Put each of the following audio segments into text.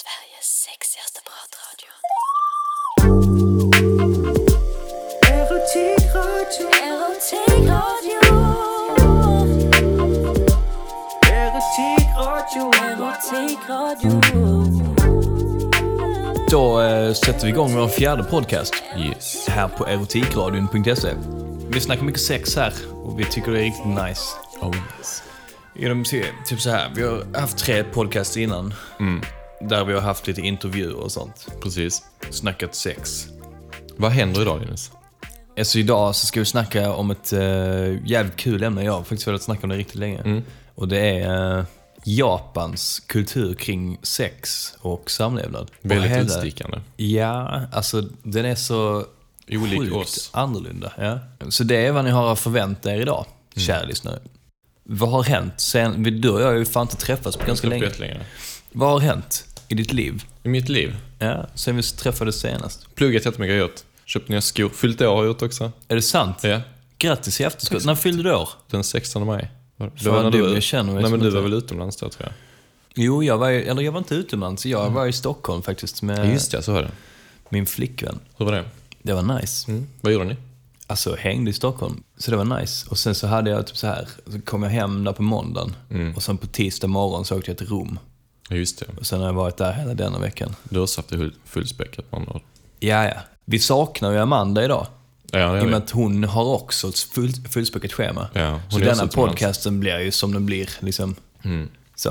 Sveriges sexigaste pratradio. Erotikradio, Erotikradio. erotikradio. Erotikradio. Då eh, sätter vi igång vår fjärde podcast Yes. här på erotikradion.se. Vi snackar mycket sex här och vi tycker det är riktigt nice. Oh yes. Genom, typ så här, vi har haft tre podcasts innan. Där vi har haft lite intervjuer och sånt. Precis. Snackat sex. Vad händer idag Linus? Alltså idag så ska vi snacka om ett uh, jävligt kul ämne. Jag har faktiskt velat snacka om det riktigt länge. Och det är eh, Japans kultur kring sex och samlevnad. Väldigt och hela- utstickande. Ja, alltså den är så Olik sjukt oss. annorlunda. Ja. Så det är vad ni har att förvänta er idag, Mm. kära lyssnare. Vad har hänt sen, du och jag har ju fan inte träffats på ganska länge. Vad har hänt i ditt liv? I mitt liv. Ja, sen vi träffades senast. Pluggat jättemycket har jag gjort. Köpt nya skor. Fyllt år har jag gjort också. Är det sant? Ja. Grattis i efterskott. När fyllde du år? Den 16 maj. Det Fan, när du, var- jag känner mig Nej men du var väl utomlands då tror jag? Jo, jag var, eller jag var inte utomlands. Jag var i Stockholm faktiskt med just det, så var det. min flickvän. Hur var det? Det var nice. Mm. Vad gjorde ni? Alltså hängde i Stockholm. Så det var nice. Och sen så hade jag typ så här, så kom jag hem där på måndagen. Mm. Och sen på tisdag morgon så åkte jag till Rom. Just det. Och sen har jag varit där hela denna veckan. Du har haft det full- fullspäckat på andra. Ja, ja. Vi saknar ju Amanda idag. Ja, I och med att hon har också ett full, fullspäckat schema. Ja, så denna podcasten blir ju som den blir. Liksom. Mm. Så,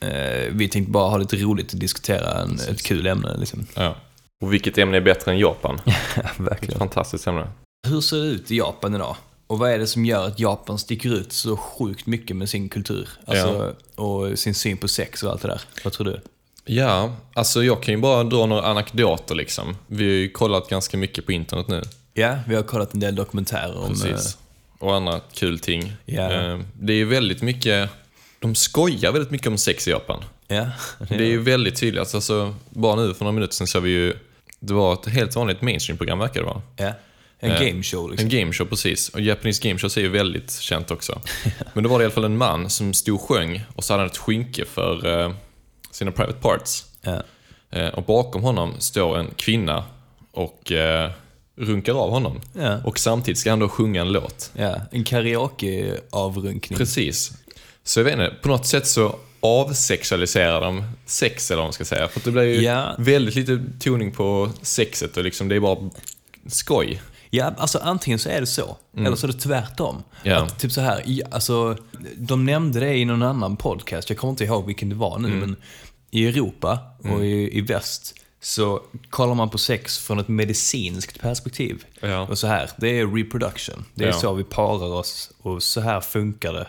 eh, vi tänkte bara ha lite roligt att diskutera en, ett kul ämne. Liksom. Ja. Och vilket ämne är bättre än Japan? Ja, Ett verkligen. fantastiskt ämne. Hur ser det ut i Japan idag? Och vad är det som gör att Japan sticker ut så sjukt mycket med sin kultur? Alltså, Och sin syn på sex och allt det där. Vad tror du? Ja, alltså jag kan ju bara dra några anekdoter liksom. Vi har ju kollat ganska mycket på internet nu. Ja, vi har kollat en del dokumentärer om... Precis. Och andra kul ting. Ja. Eh, Det är ju väldigt mycket, de skojar väldigt mycket om sex i Japan. eh, Ja, Det är ju väldigt tydligt. Alltså, bara nu för några minuter sedan så vi ju, det var ett helt vanligt mainstream-program verkar det vara. ja. En Eh, gameshow liksom. En gameshow precis. Och Japanese Game Shows är ju väldigt känt också. Men då var det i alla fall en man som stod och sjöng och så hade han ett skynke för eh, sina private parts. Ja. Eh, och bakom honom står en kvinna och eh, runkar av honom. Ja. Och samtidigt ska han då sjunga en låt. ja, en karaoke-avrunkning. Precis. Så jag vet inte, på något sätt så avsexualiserar de sex eller vad man ska säga. För det blir ju Ja. väldigt lite toning på sexet och liksom det är bara skoj. Ja, alltså antingen så är det så, eller så är det tvärtom. Mm. Ja. Att, typ så här, alltså, de nämnde det i någon annan podcast, jag kommer inte ihåg vilken det var nu, Mm. men i Europa och i, i väst så kollar man på sex från ett medicinskt perspektiv. Ja. Och så här, det är reproduction. Det är Ja. så vi parar oss och så här funkar det.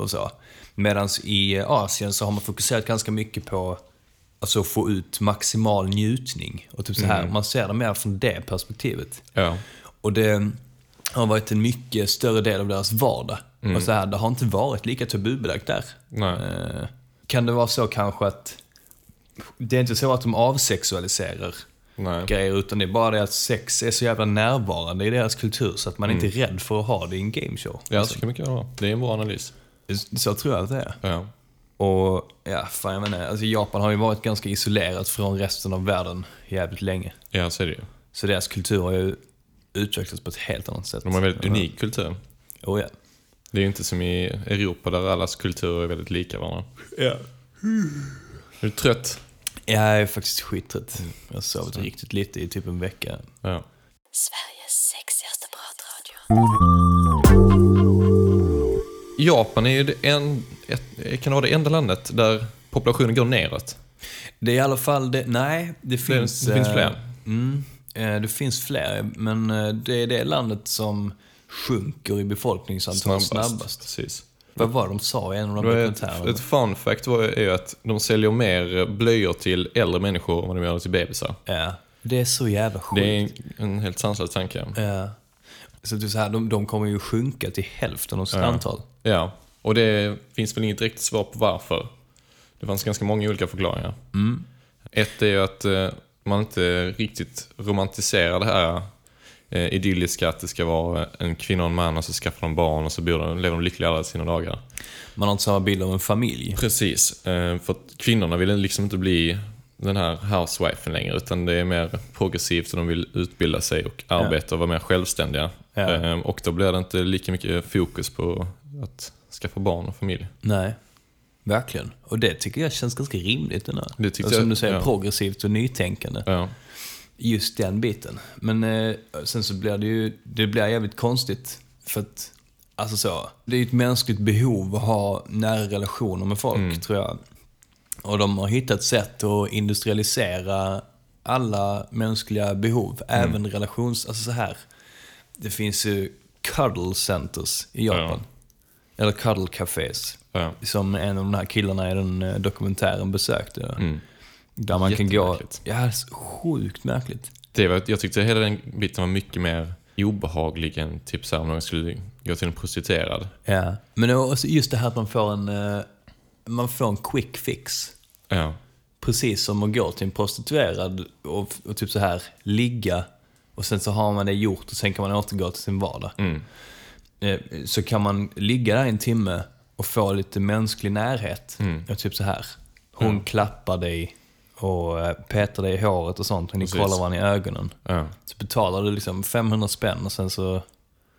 Och så. Medan i Asien så har man fokuserat ganska mycket på alltså, att få ut maximal njutning. Och typ så här, Mm. man ser det mer från det perspektivet. Ja. Och det har varit en mycket större del av deras vardag. Och så här, det har inte varit lika tabubelagt där. Eh, kan det vara så kanske att det är inte så att de avsexualiserar Nej. grejer, utan det är bara det att sex är så jävla närvarande i deras kultur så att man inte är rädd för att ha det i en gameshow. Ja, så kan mycket vara. Det är en bra analys. Så tror jag att det är. Ja. Och ja, fan jag menar, alltså Japan har ju varit ganska isolerat från resten av världen jävligt länge. Ja, så är det ju. Så deras kultur har ju utvecklats på ett helt annat sätt. De har en väldigt unik kultur. Oh, ja. Det är ju inte som i Europa där allas kulturer är väldigt lika varandra. Ja. Är du trött? Jag är faktiskt skittrött. Jag har sovit riktigt lite i typ en vecka. Ja. Sveriges sexigaste pratradio. Japan är ju det en, ett, kan det vara det enda landet där populationen går neråt. Det är i alla fall det, nej, det finns... det finns eh, fler. Mm, eh, det finns fler, men eh, det är det landet som sjunker i befolkningsantal snabbast. Precis. Vad var det de sa i en av de ett, dokumentärerna? ett fun fact var, är ju att de säljer mer blöjor till äldre människor än vad de gör till bebisar. Ja, det är så jävla sjukt. Det är en, helt sanslös tanke. Ja. Så det är så här, de, de kommer ju sjunka till hälften av sitt Ja. antal. Ja, och det finns väl inget direkt svar på varför. Det fanns ganska många olika förklaringar. Ett är ju att eh, man inte riktigt romantiserar det här eh, idylliska att det ska vara en kvinna och en man och så skaffar de barn och så bor de, lever de lyckliga alla sina dagar. Man har inte samma bild av en familj. Precis, eh, för att kvinnorna vill liksom inte bli den här housewifen längre, utan det är mer progressivt och de vill utbilda sig och arbeta och vara mer självständiga. Ja. Ehm, och då blir det inte lika mycket fokus på att skaffa barn och familj. Nej, verkligen. Och det tycker jag känns ganska rimligt. Den här. Det tyckte och som jag- du säger, ja. progressivt och nytänkande. Ja, Just den biten. Men eh, sen så blir det ju, det blir jävligt konstigt. För att, alltså så, det är ju ett mänskligt behov att ha nära relationer med folk, tror jag. Och de har hittat sätt att industrialisera alla mänskliga behov, även relations... Alltså så här. Det finns ju cuddle centers i Japan. Eller cuddle cafés. ja. Som en av de här killarna i den eh, dokumentären besökte. Mm. Där man kan gå... Ja, sjukt märkligt. Det var, jag tyckte hela den biten var mycket mer obehaglig än typ så här, om någon skulle gå till en prostituerad. Ja. Men också just det här att man får en, eh, man får en quick fix. Ja, Precis som att gå till en prostituerad och, och typ så här ligga och sen så har man det gjort och sen kan man återgå till sin vardag. mm. Eh, Så kan man ligga där en timme och få lite mänsklig närhet. Mm. Och typ så här. Hon klappar dig och eh, petar dig i håret och sånt och ni Precis. kollar varandra i ögonen. ja. Så betalar du liksom 500 spänn och sen så,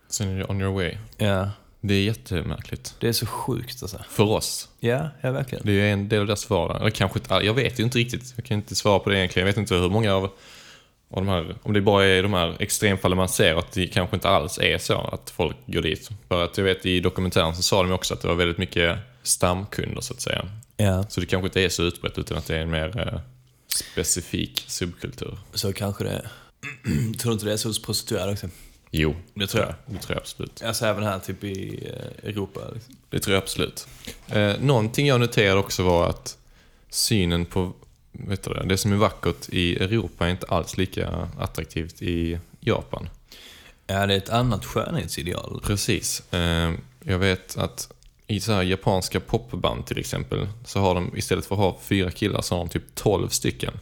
Sen är det on your way. ja. Det är jättemärkligt. Det är så sjukt alltså. För oss. Ja, ja verkligen. Det är en del av deras vardag. Eller kanske inte, jag vet ju inte riktigt. Jag kan inte svara på det egentligen. Jag vet inte hur många av, av de här, om det bara är de här extremfallen man ser, att det kanske inte alls är så att folk går dit. För att jag vet i dokumentären så sa de också att det var väldigt mycket stamkunder så att säga. Ja, Så det kanske inte är så utbrett utan att det är en mer eh, specifik subkultur. så kanske det är. tror du inte det är så hos prostituerade också? Jo, Det tror jag. det tror jag absolut. Alltså även här typ i eh, Europa. Liksom. Det tror jag absolut. Eh, någonting jag noterade också var att synen på vet du det, det som är vackert i Europa är inte alls lika attraktivt i Japan. Ja, det är ett annat skönhetsideal. Precis. Eh, jag vet att i så här japanska popband till exempel så har de istället för att ha fyra killar så har de typ 12 stycken.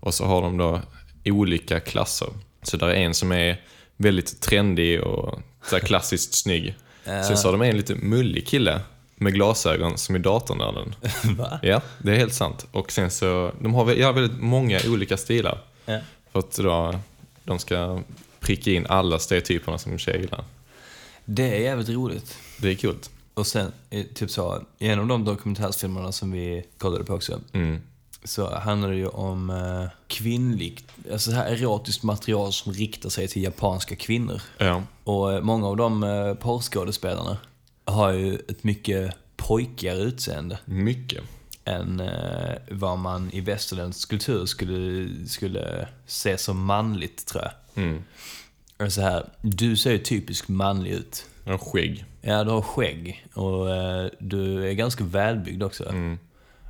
Och så har de då olika klasser. Så där är en som är väldigt trendig och så klassiskt snygg. Sen så har de en lite mullig kille med glasögon som är datornörden. Va? Ja, det är helt sant. Och sen så, de har, vä- ja, väldigt många olika stilar. Ja. För att då, de ska pricka in alla stereotyperna som tjejer gillar. Det är jävligt roligt. Det är kul. Och sen, eh, typ så, i en av de dokumentärsfilmerna som vi kollade på också, Mm. så handlar det ju om eh, kvinnligt, alltså så här erotiskt material som riktar sig till japanska kvinnor. Ja. Och eh, många av de eh, porrskådespelarna har ju ett mycket pojkigare utseende Mycket. än eh, vad man i västerländsk kultur skulle, skulle se som manligt, tror jag. Mm. Och Så här, du ser ju typiskt manlig ut. Jag har skägg. Ja, du har skägg och eh, du är ganska välbyggd också. Mm.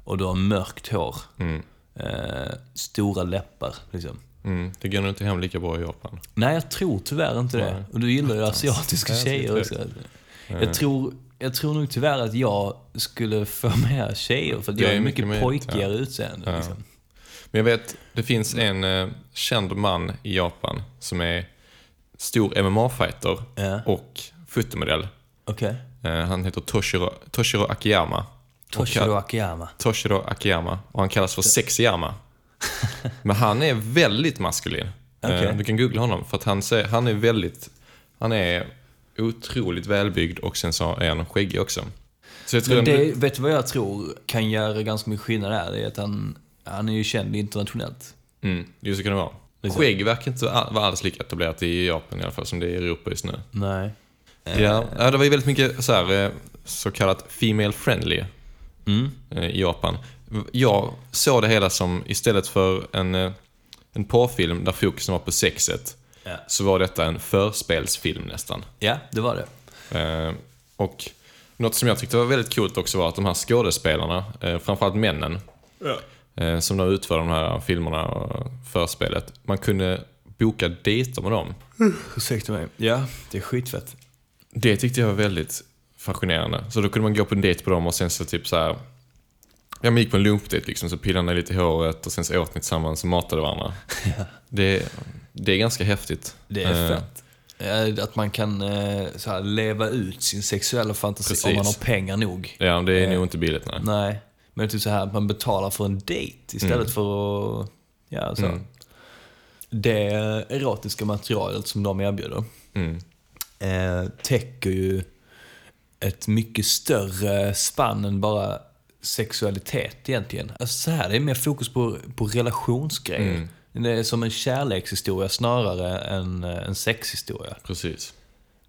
Och du har mörkt hår. Mm. Eh, stora läppar, liksom. Mm. Det går nog inte hem lika bra i Japan. Nej, jag tror tyvärr inte det. Nej. Och du gillar ju asiatiska tjejer också. Jag tror, jag tror nog tyvärr att jag skulle få med tjejer, för att jag är mycket mycket mer- pojkigare ja. utseende. Ja. Liksom. Men jag vet, det finns en eh, känd man i Japan som är stor MMA-fighter Ja. och fotomodell. Okej. Eh, han heter Toshiro, Toshiro Akiyama. Toshiro Akiyama. Toshiro Akiyama. Och han kallas för Sexyama. Men han är väldigt maskulin. Eh, Okej. Du kan googla honom för att han, ser, han är väldigt... Han är otroligt välbyggd och sen så är han skäggig också. Så jag tror Men det, vet du vad jag tror kan göra ganska mycket skillnad där? Det är att han, han är ju känd internationellt. Mm, det så kan det vara. Liksom. Skägg verkar inte vara alls lika etablerat i Japan i alla fall som det är i Europa just nu. Nej. Ja, ja, det var ju väldigt mycket så, här, eh, så kallat female friendly Mm. eh, i Japan. Jag såg det hela som, istället för en, eh, en porrfilm där fokusen var på sexet, Ja. så var detta en förspelsfilm nästan. ja, det var det. Eh, och något som jag tyckte var väldigt coolt också var att de här skådespelarna, eh, framförallt männen, eh, som då utför de här filmerna och förspelet, man kunde boka dejter med dem. Ursäkta mig. Ja, det är skitfett. Det tyckte jag var väldigt fascinerande. Så då kunde man gå på en dejt på dem och sen så typ så här. Ja, man gick på en lumpdejt liksom, så pillade ni lite i håret och sen så åt ni tillsammans och matade varandra. det, det är ganska häftigt. Det är Eh, fett. Eh, Att man kan eh, så här, leva ut sin sexuella fantasi om Precis. man har pengar nog. Ja, det är Eh, nog inte billigt nej. Nej. Men typ så här att man betalar för en dejt istället för att, ja så. Mm. Det erotiska materialet som de erbjuder Mm. eh, täcker ju ett mycket större spann än bara sexualitet egentligen. Alltså så här, det är mer fokus på, på relationsgrejer. Mm. Det är som en kärlekshistoria snarare än eh, en sexhistoria. Precis.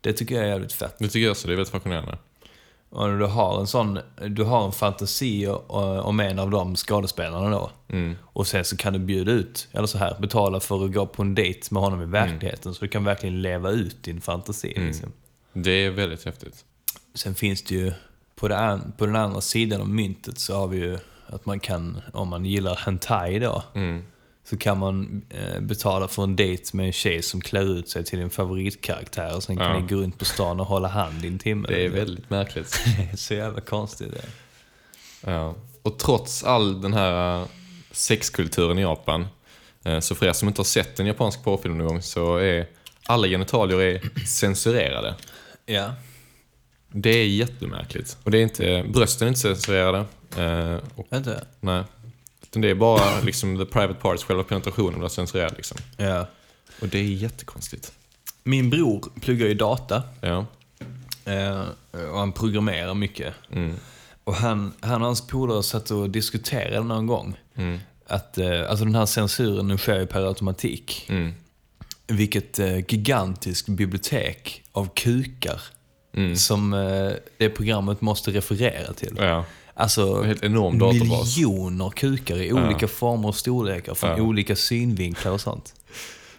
Det tycker jag är jävligt fett. Det tycker jag också, det är väldigt fascinerande. Och du har en sån, du har en fantasi om en av de skådespelarna då. Mm. Och sen så kan du bjuda ut, eller så här, betala för att gå på en dejt med honom i verkligheten. Så du kan verkligen leva ut din fantasi. Liksom. Det är väldigt häftigt. Sen finns det ju, på, det på den andra sidan av myntet så har vi ju att man kan, om man gillar hentai då, Mm. Så kan man eh, betala för en dejt med en tjej som klär ut sig till din favoritkaraktär och sen kan Ja. ni gå runt på stan och hålla hand i en timme. Det är väldigt märkligt. Det är så jävla konstigt det. Ja. Och trots all den här eh, sexkulturen i Japan, eh, så för er som inte har sett en japansk porrfilm någon gång så är alla genitalier är censurerade. Ja. Det är jättemärkligt. Och det är inte, brösten är inte censurerade. Och, Vänta. nej. Utan det är bara liksom the private parts, själva penetrationen blir censurerad liksom. Ja. Och det är jättekonstigt. Min bror pluggar ju data Ja. eh, och han programmerar mycket. Mm. Och han, han och hans polare satt och diskuterade någon gång Mm. att eh, alltså den här censuren nu sker ju per automatik. Mm. Vilket eh, gigantiskt bibliotek av kukar Mm. som eh, det programmet måste referera till. Ja. Alltså En helt enorm databas. miljoner kukar i olika former och storlekar från Ja. olika synvinklar och sånt.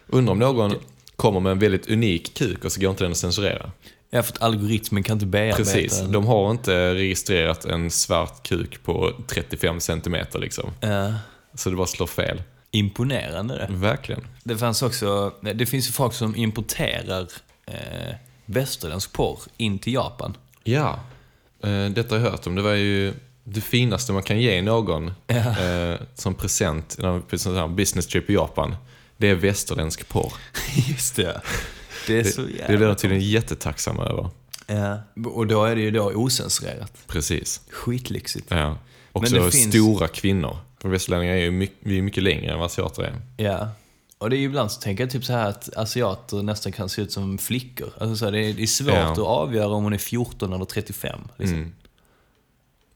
Undrar om någon kommer med en väldigt unik kuk och så går inte den att censurera. Ja, för att algoritmen kan inte bearbeta Precis. den. De har inte registrerat en svart kuk på 35 centimeter liksom. Ja, Så det bara slår fel. imponerande det. Verkligen. Det fanns också, det finns ju folk som importerar eh, västerländsk porr in till Japan. Ja, eh, detta har jag hört om. Det var ju det finaste man kan ge någon eh, som present en business trip i Japan. Det är västerländsk porr. Just det. Det är så jävla... det blir de tydligen jättetacksamma över. Ja. Och då är det ju då osensurerat. Precis. Skitlyxigt. Ja. Också det finns- stora kvinnor. För västerlänningar är ju mycket, vi är mycket längre än vad asiater är. Ja. Och det är ju ibland så tänker jag typ så här att asiater nästan kan se ut som flickor. Alltså så här, det, är, det är svårt Ja. att avgöra om hon är 14 eller 35. Liksom. Mm.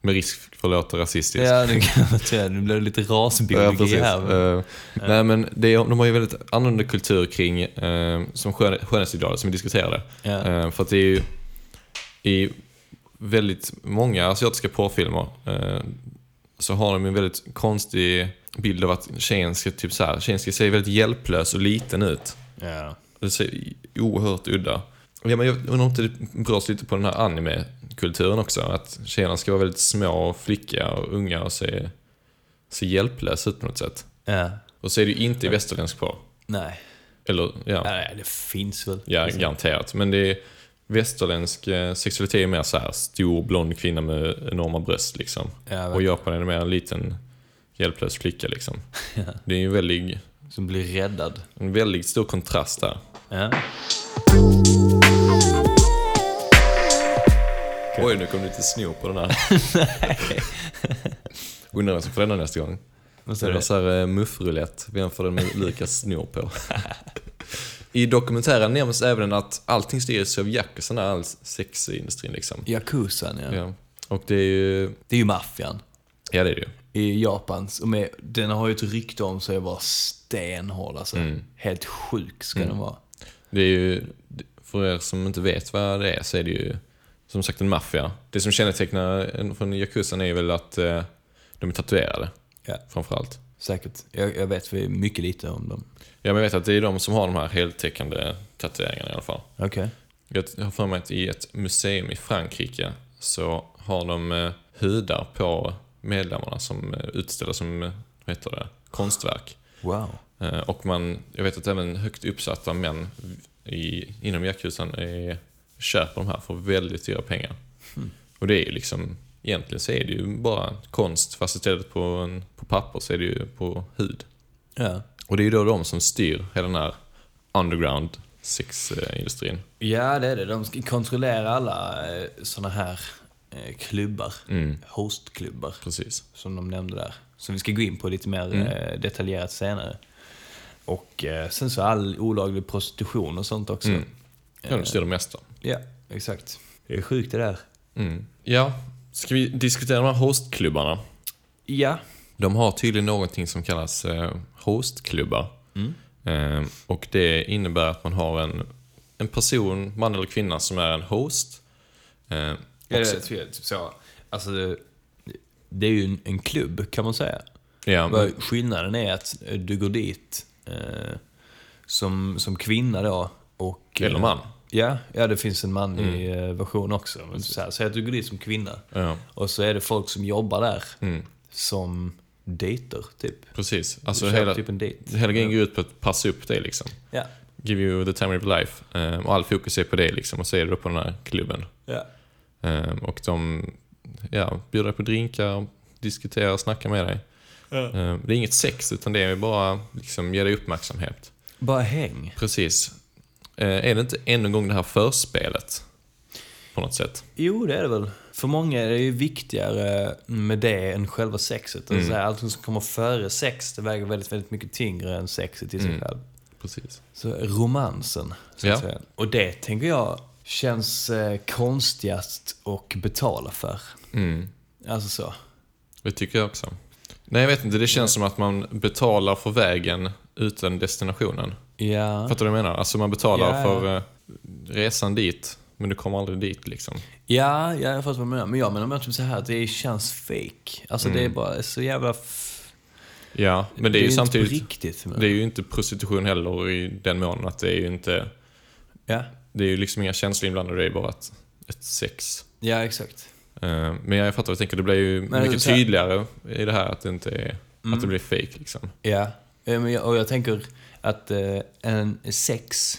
Med risk för att låta rasistiskt. Ja, det kan säga. Nu blir det lite Ja, rasbiologi precis. här. men- Eh, Nej, men det, är- de har ju väldigt annorlunda kultur kring uh, som skön, skönhetsideal som vi diskuterade. Ja. Eh, för att det är ju i väldigt många asiatiska porrfilmer eh, så har de en väldigt konstig bild av att tjejen ska, typ så här, tjejen ska se väldigt hjälplös och liten ut. Ja. Det ser oerhört udda. Ja, men jag undrar om det berörs lite på den här anime-kulturen också. Att tjejerna ska vara väldigt små och flickiga och unga och se, se hjälplösa ut på något sätt. ja. Och så är det ju inte i västerländsk porr. Nej. Eller, ja, Nej, det finns väl. ja garanterat. Men det är västerländsk eh, sexualitet är mer så här stor blond kvinna med enorma bröst liksom. Ja, och Japan är det mer en liten hjälplös flicka liksom. Det är ju väldigt, Som blir räddad. en väldigt stor kontrast där. Ja. Oj, nu kom det lite snor på den här. Undrar vem som får denna nästa gång. Vad det var så här eh, muffrulett. Vem får den med Lukas snor på? I dokumentären nämns även att allting styrs av Yakuzan, all sexindustrin liksom. Yakuzan, ja. Ja. Och det är ju... Det är ju maffian Ja, det är det ju. I Japan. Och med, den har ju ett rykte om sig att vara stenhård alltså. Mm. Helt sjuk ska den vara. Det är ju... För er som inte vet vad det är så är det ju som sagt en maffia. Det som kännetecknar en från Yakuzan är väl att eh, de är tatuerade. Ja. Framförallt. Säkert. Jag, jag vet vi mycket lite om dem. Ja, men jag vet att det är de som har de här heltäckande tatueringarna i alla fall. Okej. Jag har för mig att i ett museum i Frankrike så har de eh, hudar på medlemmarna som eh, utställer som, eh, vad heter det, konstverk. Wow. Eh, Och man, jag vet att även högt uppsatta män i, inom jakthusen är, köper de här för väldigt dyra pengar. Och det är ju liksom, egentligen så är det ju bara konst fast istället på, en, på papper så är det ju på hud. Ja. Och det är ju då de som styr hela den här underground sexindustrin. Ja, det är det. De ska kontrollera alla såna här klubbar. Mm. Hostklubbar. Precis. som de nämnde där. Som vi ska gå in på lite mer Mm. eh, detaljerat senare. Och eh, sen så all olaglig prostitution och sånt också. Mm. Ja, de styr det mesta. Ja, exakt. Det är sjukt det där. Mm. Ja, ska vi diskutera de här hostklubbarna? Ja. De har tydligen någonting som kallas eh, hostklubbar. Mm. Eh, och det innebär att man har en, en person, man eller kvinna, som är en host. Ja, och det är typ så. Alltså, det, det är ju en, en klubb kan man säga. ja, Vad Skillnaden är att du går dit eh, som, som kvinna då. Och, Eller eh, man. Ja, ja, det finns en manlig eh, version också. Men så här, säg att du går dit som kvinna. ja, Och så är det folk som jobbar där mm, som dejter, typ. precis. Alltså hela, typ en dejt. hela grejen går ut på att passa upp dig liksom. Ja. Give you the time of life. Eh, och all fokus är på det liksom. Och så är du på den här klubben. Ja. Eh, och de ja, bjuder på drinkar, diskuterar, snackar med dig. Eh, det är inget sex, utan det är bara liksom, ge dig uppmärksamhet. Bara häng. Precis. Eh, är det inte ännu en gång det här förspelet? På något sätt. Jo, det är det väl. För många är det ju viktigare med det än själva sexet. Mm. Alltså, allt som kommer före sex, det väger väldigt, väldigt mycket tyngre än sexet i sig Mm. själv. Precis. Så romansen, så Ja. att säga. Och det tänker jag känns eh, konstigast att betala för. Mm. Alltså så. Det tycker jag också. Nej, jag vet inte. Det känns som att man betalar för vägen utan destinationen. Ja. Fattar du vad jag menar? Alltså man betalar Ja, ja. för eh, resan dit, men du kommer aldrig dit liksom. Ja, ja, jag fattar vad du menar. Men jag menar mer typ så här att det känns fake. Alltså Mm. det är bara så jävla... Ja, men det är ju inte samtidigt... på riktigt. Det är ju inte prostitution heller i den mån att det är ju inte... Ja, Det är ju liksom inga känslor inblandade, det är bara ett, ett sex. ja exakt. Eh, Men jag fattar vad du tänker, det blir ju Men mycket så tydligare i det här att det inte är... Mm. Att det blir fake liksom. Ja, och jag tänker att eh, en sex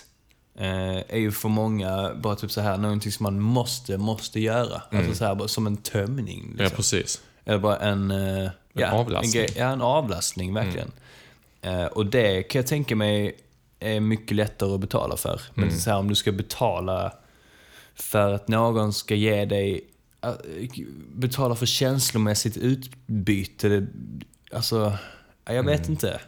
eh, är ju för många bara typ så här någonting som man måste, måste göra. Alltså så här, bara som en tömning. Mm. Ja, Liksom. precis. Eller bara en... eh, ja, avlastning. En, ja, en avlastning verkligen. Eh, och det kan jag tänka mig är mycket lättare att betala för. Men Mm. så här, om du ska betala för att någon ska ge dig... eh, betala för känslomässigt utbyte. Det, alltså, ja, jag vet inte.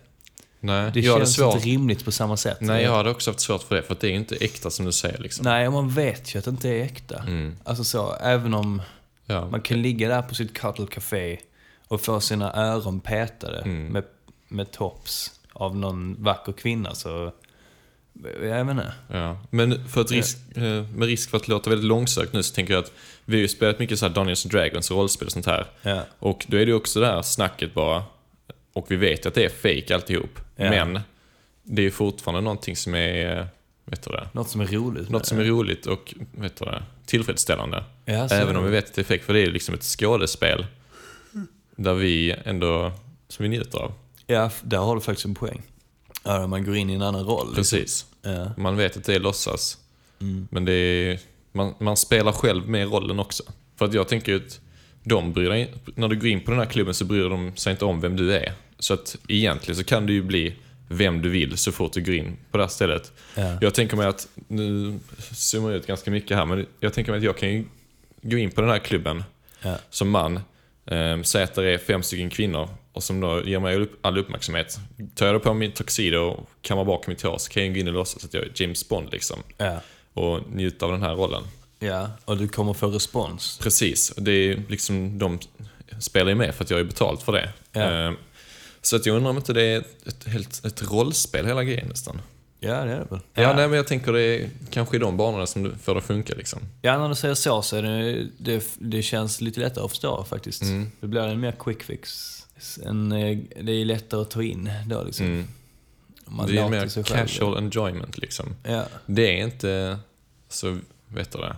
Nej, Det känns svårt. inte rimligt på samma sätt. Nej, jag hade också haft svårt för det, för att det är inte äkta som du säger liksom. Nej, man vet ju att det inte är äkta. Mm. Alltså så, även om Ja. man kan ligga där på sitt Cuddle Café och få sina öron petade Mm. med, med tops av någon vacker kvinna så... Jag vet inte. Ja. Men för att risk, eh, med risk för att låta väldigt långsökt nu så tänker jag att vi har ju spelat mycket så här Dungeons Dragons rollspel och sånt här. Ja. Och då är det ju också det här snacket bara. Och vi vet att det är fake alltihop. Ja. Men det är ju fortfarande någonting som är, eh, vet du det? Något som är roligt. Något som är roligt och vet du det, tillfredsställande. Ja, Även om vi vet att det är fake, för det är ju liksom ett skådespel. Där vi ändå, som vi njuter av. Ja, där har du faktiskt en poäng. Ja, man går in i en annan roll. liksom. Precis. Ja. Man vet att det är låtsas. Mm. Men det är, man, man spelar själv med rollen också. För att jag tänker att de bryr när du går in på den här klubben så bryr de sig inte om vem du är. Så att egentligen så kan du ju bli vem du vill så fort du går in på det här stället. Ja. Jag tänker mig att, nu zoomar jag ut ganska mycket här, men jag tänker mig att jag kan ju gå in på den här klubben Ja. som man, eh, säga att det är fem stycken kvinnor och som då ger mig all uppmärksamhet. Tar jag då på min tuxedo och kammar bak mitt hår så kan jag gå in och låtsas att jag är James Bond liksom. Ja. Och njuta av den här rollen. ja, och du kommer få respons. Precis, det är liksom, de spelar ju med för att jag är betalt för det. Ja. Eh, Så att jag undrar om inte det är ett, helt, ett rollspel hela grejen nästan. Ja, det är det väl. Ja, nej men jag tänker det är kanske i de banorna som du får det att funka liksom. Ja, när du säger så så är det, det, det känns lite lättare att förstå faktiskt. Mm. Det blir en mer quick fix. En, eh, det är lättare att ta in då liksom. Mm. Man det är mer sig själv. casual enjoyment liksom. Ja. Det är inte så, vet du det,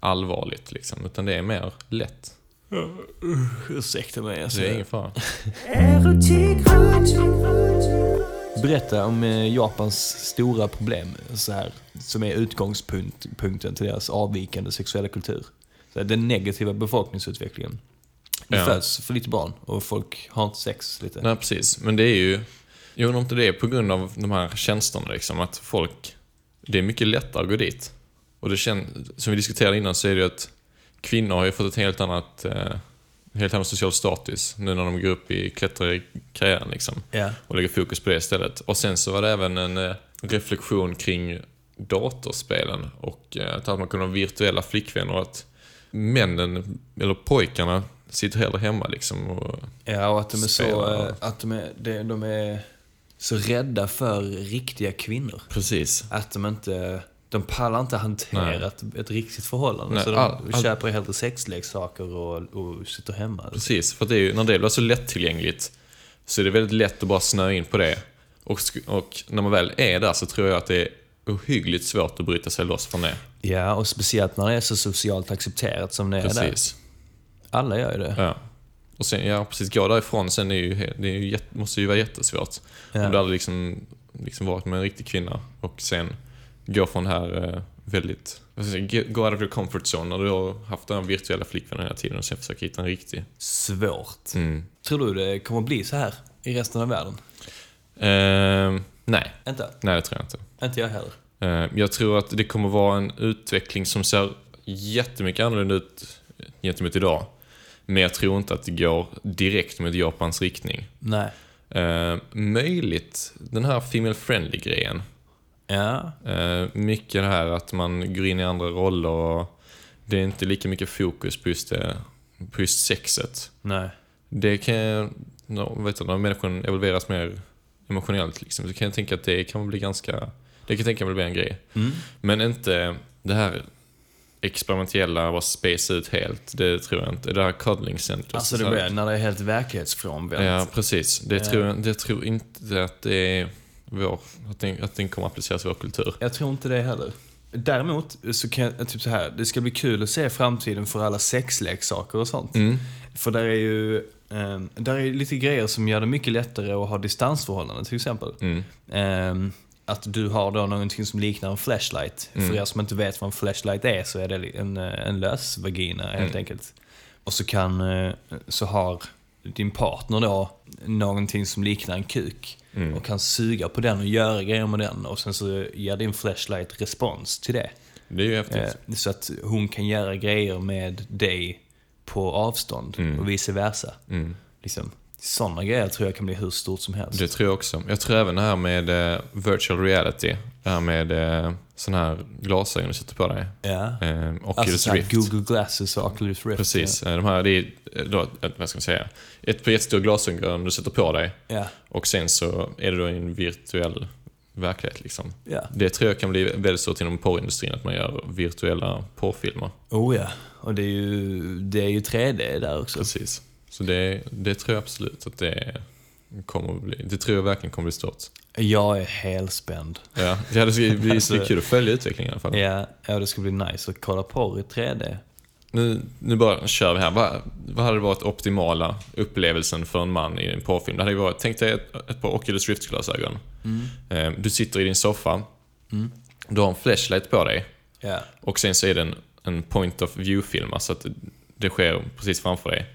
allvarligt liksom. Utan det är mer lätt. Ursäkta mig. Alltså. Det är ingen fara. Berätta om eh, Japans stora problem, så här, som är utgångspunkten till deras avvikande sexuella kultur. Så här, den negativa befolkningsutvecklingen. Det Ja. föds för lite barn och folk har inte sex lite. Nej, precis. Men det är ju... Jag undrar om inte det är på grund av de här tjänsterna liksom, att folk... Det är mycket lättare att gå dit. Och det känns, som vi diskuterade innan så är det ju att kvinnor har ju fått ett helt annat, eh, helt annan social status nu när de går upp i klättrarkarriären liksom. Ja. Och lägger fokus på det istället. Och sen så var det även en eh, reflektion kring datorspelen och eh, att man kunde ha virtuella flickvänner och att männen, eller pojkarna, sitter hellre hemma liksom. Och, Ja, och att de är så, Spelar. eh, att de är, de, de är så rädda för riktiga kvinnor. precis. Att de inte, de pallar inte hantera ett, ett riktigt förhållande. Nej, så de all- all- köper hellre sexleksaker och, och sitter hemma. Precis, för det är ju, när det blir så lättillgängligt så är det väldigt lätt att bara snöa in på det. Och, och när man väl är där så tror jag att det är ohyggligt svårt att bryta sig loss från det. Ja, och speciellt när det är så socialt accepterat som det är där. Alla gör ju det. Ja. Och sen, ja precis, gå därifrån sen är ju, det är ju måste ju vara jättesvårt. Ja. Om du aldrig liksom, liksom varit med en riktig kvinna och sen gå från det här eh, väldigt, go out of your comfort zone när du har haft den virtuella flickvännen hela tiden och sen försöka hitta en riktig. Svårt. Mm. Tror du det kommer bli så här i resten av världen? Eh, nej, Inte? nej det tror jag inte. Inte jag heller. Eh, Jag tror att det kommer vara en utveckling som ser jättemycket annorlunda ut gentemot idag. Men jag tror inte att det går direkt mot Japans riktning. Nej. Eh, möjligt den här female friendly grejen. Ja. Eh, mycket det här att man går in i andra roller och det är inte lika mycket fokus på just, det, på just sexet. Nej. Det kan no, vet du, när människan evolveras mer emotionellt liksom, så kan jag tänka att det kan bli ganska, det kan jag tänka mig bli en grej. Mm. Men inte det här experimentella, bara space ut helt, det tror jag inte. Det här cuddling centers. Alltså det blir när det är helt verklighetsfrånvänt. Ja, precis. Det tror jag, det tror inte att det är vår, att den, att den kommer appliceras i vår kultur. Jag tror inte det heller. Däremot så kan jag, typ så här, det ska bli kul att se framtiden för alla sexleksaker och sånt. Mm. För där är ju, um, där är lite grejer som gör det mycket lättare att ha distansförhållanden till exempel. Mm. Ehm, att du har då någonting som liknar en flashlight. Mm. För er som inte vet vad en flashlight är så är det en, eh, en lös vagina helt Mm. enkelt. Och så kan, eh, så har din partner då någonting som liknar en kuk. Mm. Och kan suga på den och göra grejer med den. Och sen så ger din flashlight respons till det. Det är ju häftigt. Eh, Så att hon kan göra grejer med dig på avstånd Mm. och vice versa. Mm. Liksom. Sådana grejer tror jag kan bli hur stort som helst. Det tror jag också. Jag tror även det här med eh, virtual reality. Det här med eh, sån här glasögon du sätter på dig. Ja. Eh, Oculus Alltså Rift. Google Glasses och Oculus Rift. Precis. Eh, De här, det är, eh, då, eh, vad ska man säga, ett jättestort glasögon du sätter på dig. Ja. Och sen så är det då en virtuell verklighet liksom. ja. Det tror jag kan bli väldigt stort inom porrindustrin, att man gör virtuella porrfilmer. Oh ja. Och det är ju, det är ju 3D där också. Precis. Så det, det tror jag absolut att det kommer att bli. Det tror jag verkligen kommer att bli stort. Jag är helspänd. Ja, det hade det blir Alltså- kul att följa utvecklingen i alla fall. Ja, ja, det ska bli nice att kolla på i 3D. Nu, nu bara kör vi här. Vad, vad hade varit optimala upplevelsen för en man i en porrfilm? Det hade varit, tänk dig ett, ett par Oculus Rift-glasögon. Eh, Du sitter i din soffa. Du har en flashlight på dig. Ja. Och sen så är det en, en point of view-film, alltså att det sker precis framför dig.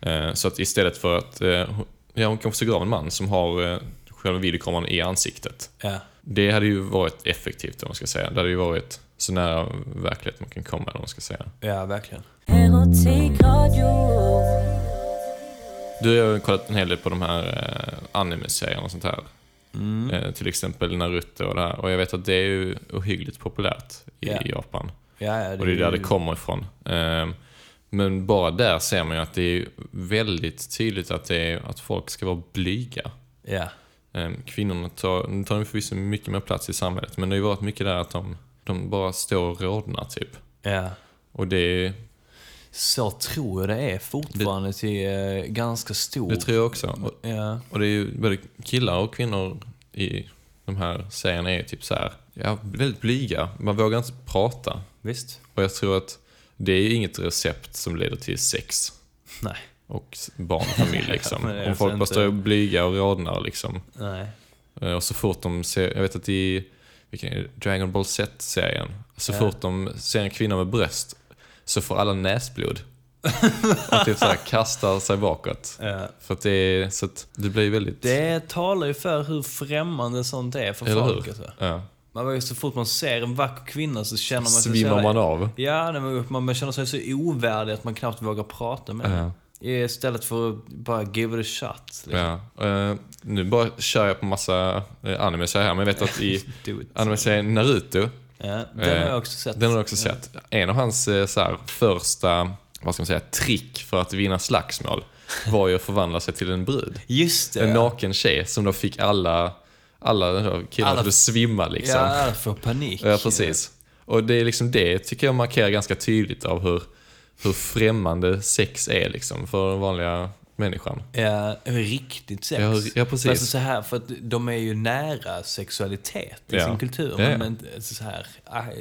Eh, Så att istället för att, eh, ja hon kanske ser av en man som har eh, själva videokameran i ansiktet. Ja. Det hade ju varit effektivt om man ska säga. Det hade ju varit så nära verklighet man kan komma, eller vad man ska säga. Ja, verkligen. Du har ju kollat en hel del på de här anime-serierna och sånt här. Mm. Till exempel Naruto och det här. Och jag vet att det är ju ohyggligt populärt i Ja. Japan. Ja, ja, Och det är där det ju- kommer ifrån. Men bara där ser man ju att det är väldigt tydligt att, det är, att folk ska vara blyga. Ehm, Kvinnorna tar, nu tar de förvisso mycket mer plats i samhället, men det har ju varit mycket där att de, de bara står och rodnar typ. Ja. Och det, Så tror jag det är fortfarande till eh, ganska stor... det tror jag också. Och, Ja. och det är ju både killar och kvinnor i de här serierna är ju typ så här, ja, väldigt blyga. Man vågar inte prata. Visst? Och jag tror att det är ju inget recept som leder till sex. Nej. och barn och familj liksom. Är Om folk bara inte- står och blyga och rodnar liksom. Nej. Eh, Och så fort de ser, jag vet att i vilken? Dragon Ball Z-serien, så Ja. fort de ser en kvinna med bröst så får alla näsblod. och typ såhär kastar sig bakåt. Ja. För att det är, så att det blir väldigt... Det talar ju för hur främmande sånt är för Eller hur? folk. Alltså. Ja. Man så fort man ser en vacker kvinna så känner man sig så Svimmar man av? Ja, man, man känner sig så ovärdig att man knappt vågar prata med henne. Istället för att bara give it a shot. Liksom. Ja. eh, nu bara kör jag på massa uh, animes här, men jag vet att i Do it. anime Naruto, Ja, den har Eh, jag också sett. den har du också sett. En av hans eh, så här, första, vad ska man säga, trick för att vinna slagsmål var ju att förvandla sig till en brud. Just det. En ja. naken tjej som då fick alla, alla killar Alla- att svimma liksom. Ja, alla får panik. Ja, precis. Och det är liksom det tycker jag markerar ganska tydligt av hur, hur främmande sex är liksom för den vanliga människan. Ja, riktigt sex. Ja, ja, precis. Alltså så här, för att de är ju nära sexualitet i Ja. sin kultur. Ja, ja. Men inte så här,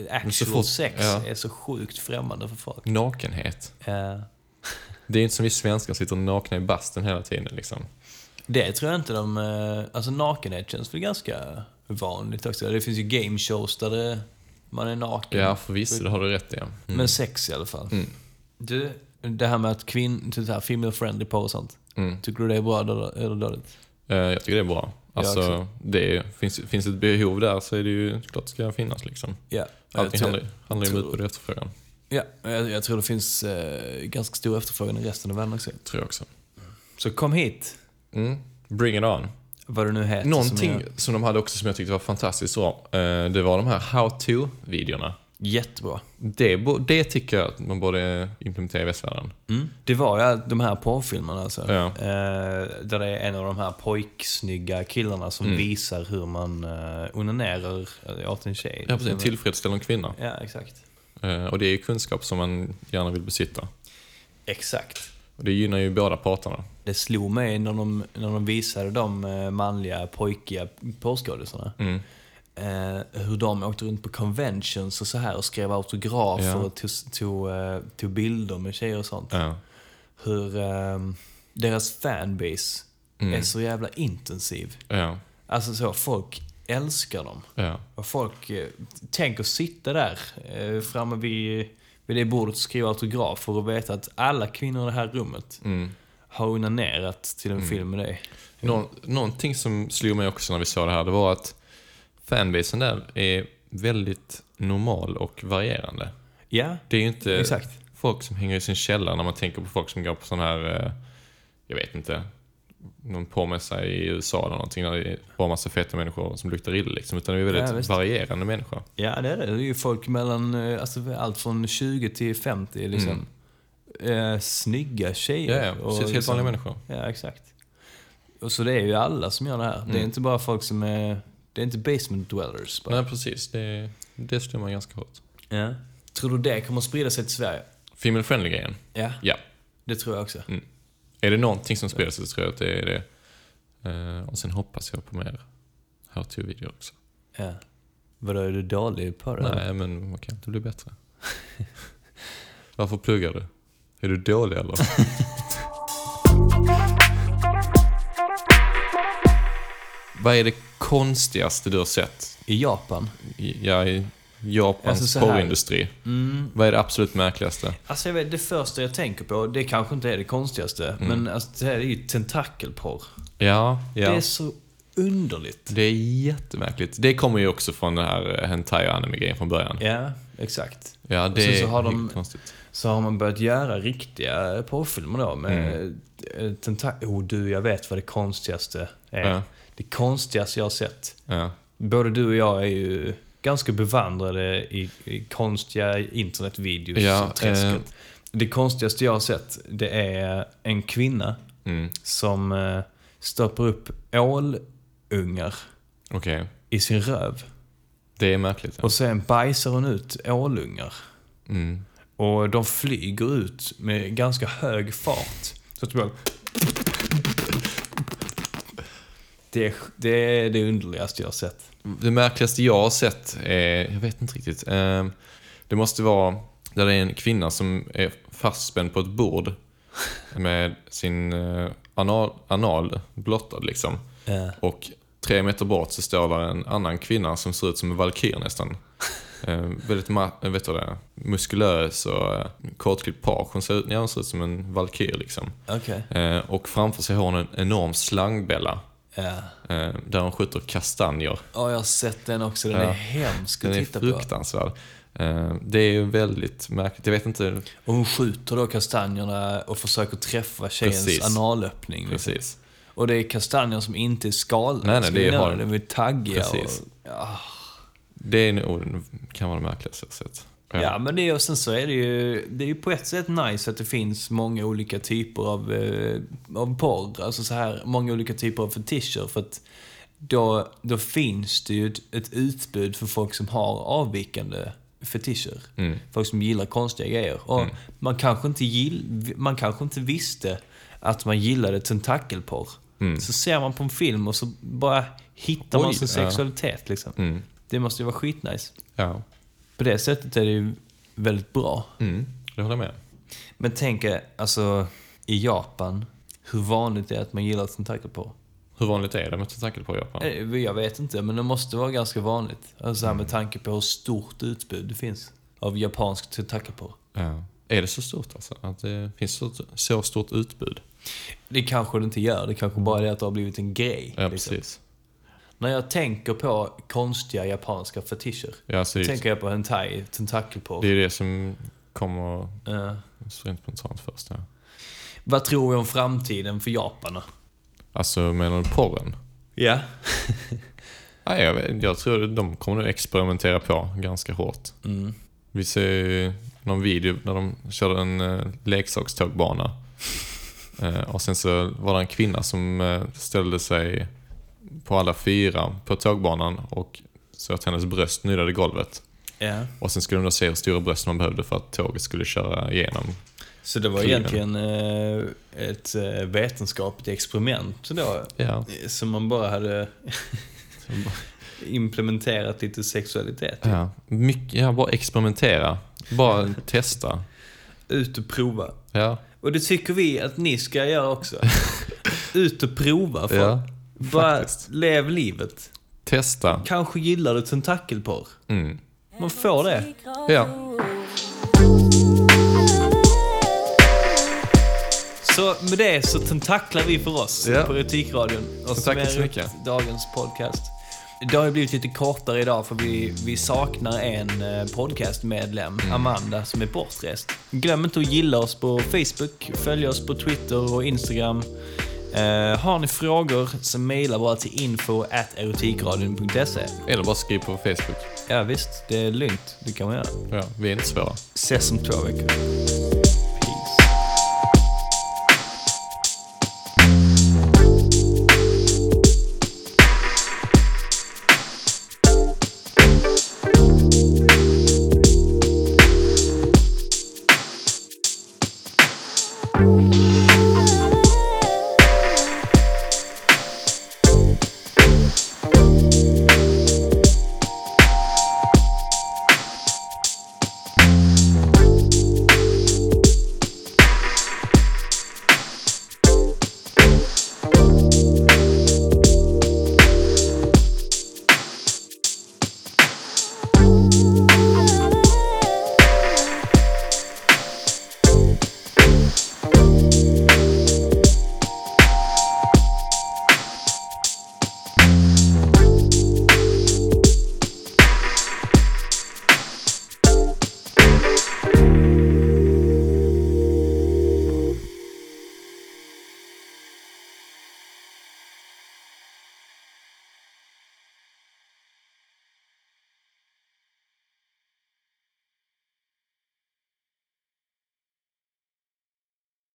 actual så fort- sex är så sjukt främmande för folk. Nakenhet. Ja. Det är inte som vi svenskar sitter nakna i bastun hela tiden liksom. Det tror jag inte de... eh, Alltså nakenhet känns väl ganska vanligt också. Det finns ju game shows där det, man är naken. Ja, förvisso, det har du rätt i. Mm. Men sex i alla fall. Mm. Du, det här med att kvinn... Så här, female friendly på och sånt. Mm. Tycker du det är bra eller dåligt? Eh, Jag tycker det är bra. Alltså, det är, finns, finns ett behov där så är det ju klart det ska finnas liksom. Ja. Allting jag tror- handlar, handlar ju om utbud och efterfrågan. Ja, jag, jag tror det finns eh, ganska stor efterfrågan i resten av världen också. Tror jag också. Så kom hit, Mm. Bring it on. vad du nu heter. Någonting Som är som de hade också som jag tyckte var fantastiskt bra, eh, det var de här how to-videorna. jättebra. Det, det tycker jag att man borde implementera i västvärlden. Mm. Det var ju de här porrfilmerna alltså. Ja. Eh, där det är en av de här pojksnygga killarna som Mm. visar hur man uh, onanerar eh, åt en tjej. Ja, precis. Tillfredsställa en kvinna. Ja, exakt. Eh, Och det är ju kunskap som man gärna vill besitta. Exakt. Och det gynnar ju båda parterna. Det slog mig när de, när de visade de eh, manliga, pojkiga porrskådisarna. Mm. Eh, hur de åkte runt på conventions och så här och skrev autografer Ja. och tog, tog, eh, tog bilder med tjejer och sånt. Ja. Hur eh, deras fanbase Mm. är så jävla intensiv. Ja. Alltså så, folk älskar dem. Och folk, eh, tänk att sitta där framme vid, vid det bordet skriva autografer och veta att alla kvinnor i det här rummet Mm. har onanerat till en film med dig. Nå- någonting som slog mig också när vi såg det här, det var att fanbasen där är väldigt normal och varierande. Ja, Det är ju inte exakt. folk som hänger i sin källare när man tänker på folk som går på sån här, eh, jag vet inte, någon påmässa i USA eller någonting där det bara massa feta människor som luktar illa liksom. Utan det är väldigt Ja, varierande människor. Ja, det är det. Det är ju folk mellan, eh, alltså allt från 20 till 50 liksom. Eh, snygga tjejer. Mm. Ja, ja. och Precis, helt liksom- vanliga människor. Ja, exakt. Och så det är ju alla som gör det här. Det är Mm. inte bara folk som är, det är inte basement dwellers bara. Nej, precis. Det, det stämmer ganska hårt. Ja. Tror du det kommer att sprida sig till Sverige? Female friendly-grejen? Ja, Ja. det tror jag också. Är det någonting som sig så tror jag att det är det. Eh, och sen hoppas jag på mer how to-videor också. Ja. Vadå, är du dålig på det? Nej, men man kan inte bli bättre. Varför pluggar du? Är du dålig eller? Vad är det konstigaste du har sett? I Japan? I, ja, i Japans Alltså porrindustri. Mm. Vad är det absolut märkligaste? Alltså jag vet, det första jag tänker på, det kanske inte är det konstigaste, men alltså, det här är ju tentakelporr. Ja, ja. Det är så underligt. Det är jättemärkligt. Det kommer ju också från den här eh, hentai och anime-grejen från början. Ja, exakt. Ja, Och det sen så har de- konstigt. Så har man börjat göra riktiga porrfilmer då med mm. tentakel... Oh du, jag vet vad det konstigaste är. Ja. Det konstigaste jag har sett. Ja. Både du och jag är ju ganska bevandrade i, i konstiga internetvideos. Ja, eh. Det konstigaste jag har sett, det är en kvinna Mm. som eh, stoppar upp ålungar Okej. i sin röv. Det är märkligt. Ja. Och sen bajsar hon ut ålungar. Mm. Och de flyger ut med ganska hög fart. Så att det bara... Det är, det är det underligaste jag har sett. Det märkligaste jag har sett är, jag vet inte riktigt. Eh, det måste vara där det är en kvinna som är fastspänd på ett bord med sin eh, anal, anal blottad liksom. Ja. Och tre meter bort så står där en annan kvinna som ser ut som en valkyr nästan. Eh, väldigt eh, vet du det, muskulös och eh, kortklippt page. Hon ser, ut, ja, hon ser ut som en valkyr liksom. Okej. Eh, och framför sig har hon en enorm slangbella. Eh, där de skjuter kastanjer. Ja, jag har sett den också. Den Ja. är hemsk Den att är titta på. fruktansvärd. Eh, det är ju väldigt märkligt. Jag vet inte Och hon skjuter då kastanjerna och försöker träffa tjejens Precis. analöppning. Liksom. precis. Och det är kastanjer som inte är skalade. Nej, nej, det vi har- De är taggiga. Precis. Och, ja. Det är nog, kan vara det märkligaste jag sett. Ja, men det är, och sen så är det ju, det är ju på ett sätt nice att det finns många olika typer av, eh, av porr. Alltså så här, många olika typer av fetischer. För att då, då finns det ju ett, ett utbud för folk som har avvikande fetischer. Mm. Folk som gillar konstiga grejer. Och man, kanske inte gill, man kanske inte visste att man gillade tentakelporr. Så ser man på en film och så bara hittar man Oj, sin ja. sexualitet. Liksom. Mm. Det måste ju vara skitnice. Ja, På det sättet är det ju väldigt bra. mm, det håller jag med. Men tänk er, alltså i Japan, hur vanligt det är att man gillar tentakelporr. Hur vanligt är det med tentakelporr i Japan? Eh, Jag vet inte, men det måste vara ganska vanligt. Alltså här med tanke på hur stort utbud det finns av japansk tentakelporr. Ja. Är det så stort alltså? Att det finns så, så stort utbud? Det kanske det inte gör, det kanske bara är det att det har blivit en grej. Ja, liksom. precis. När jag tänker på konstiga japanska fetischer, Ja, så tänker jag på hentai, tentakelporr. det är det som kommer Ja. rent spontant först. Ja. Vad tror vi om framtiden för Japan då? Alltså, menar du porren? Ja. Nej, jag, vet, jag tror de kommer nog experimentera på ganska hårt. Mm. Vi ser ju någon video när de körde en eh, leksakstågbana. Eh, och sen så var det en kvinna som eh, ställde sig på alla fyra på tågbanan och så att hennes bröst nuddade golvet. ja. Och sen skulle de då se hur stora bröst man behövde för att tåget skulle köra igenom. Så det var Kliven. egentligen eh, ett eh, vetenskapligt experiment då, eh, som man bara hade implementerat lite sexualitet i. Ja, mycket, ja, bara experimentera. Bara testa. Ut och prova. Ja, Och det tycker vi att ni ska göra också. Ut och prova. För Ja, bara faktiskt. lev livet. testa. Kanske gillar du tentakelporr. Mm. Man får det. Ja. Så med det så tentaklar vi för oss Ja. på Erotikradion. Och Så summerar mycket. dagens podcast. Det har ju blivit lite kortare idag för vi, vi saknar en eh, podcastmedlem, Mm. Amanda, som är bortrest. Glöm inte att gilla oss på Facebook, följ oss på Twitter och Instagram. Uh, har ni frågor så mejla bara till info at erotikradion.se. Eller bara skriv på Facebook. Ja visst, det är lugnt. Det kan man göra. Ja, vi är inte svåra. Ses om två veckor. Peace.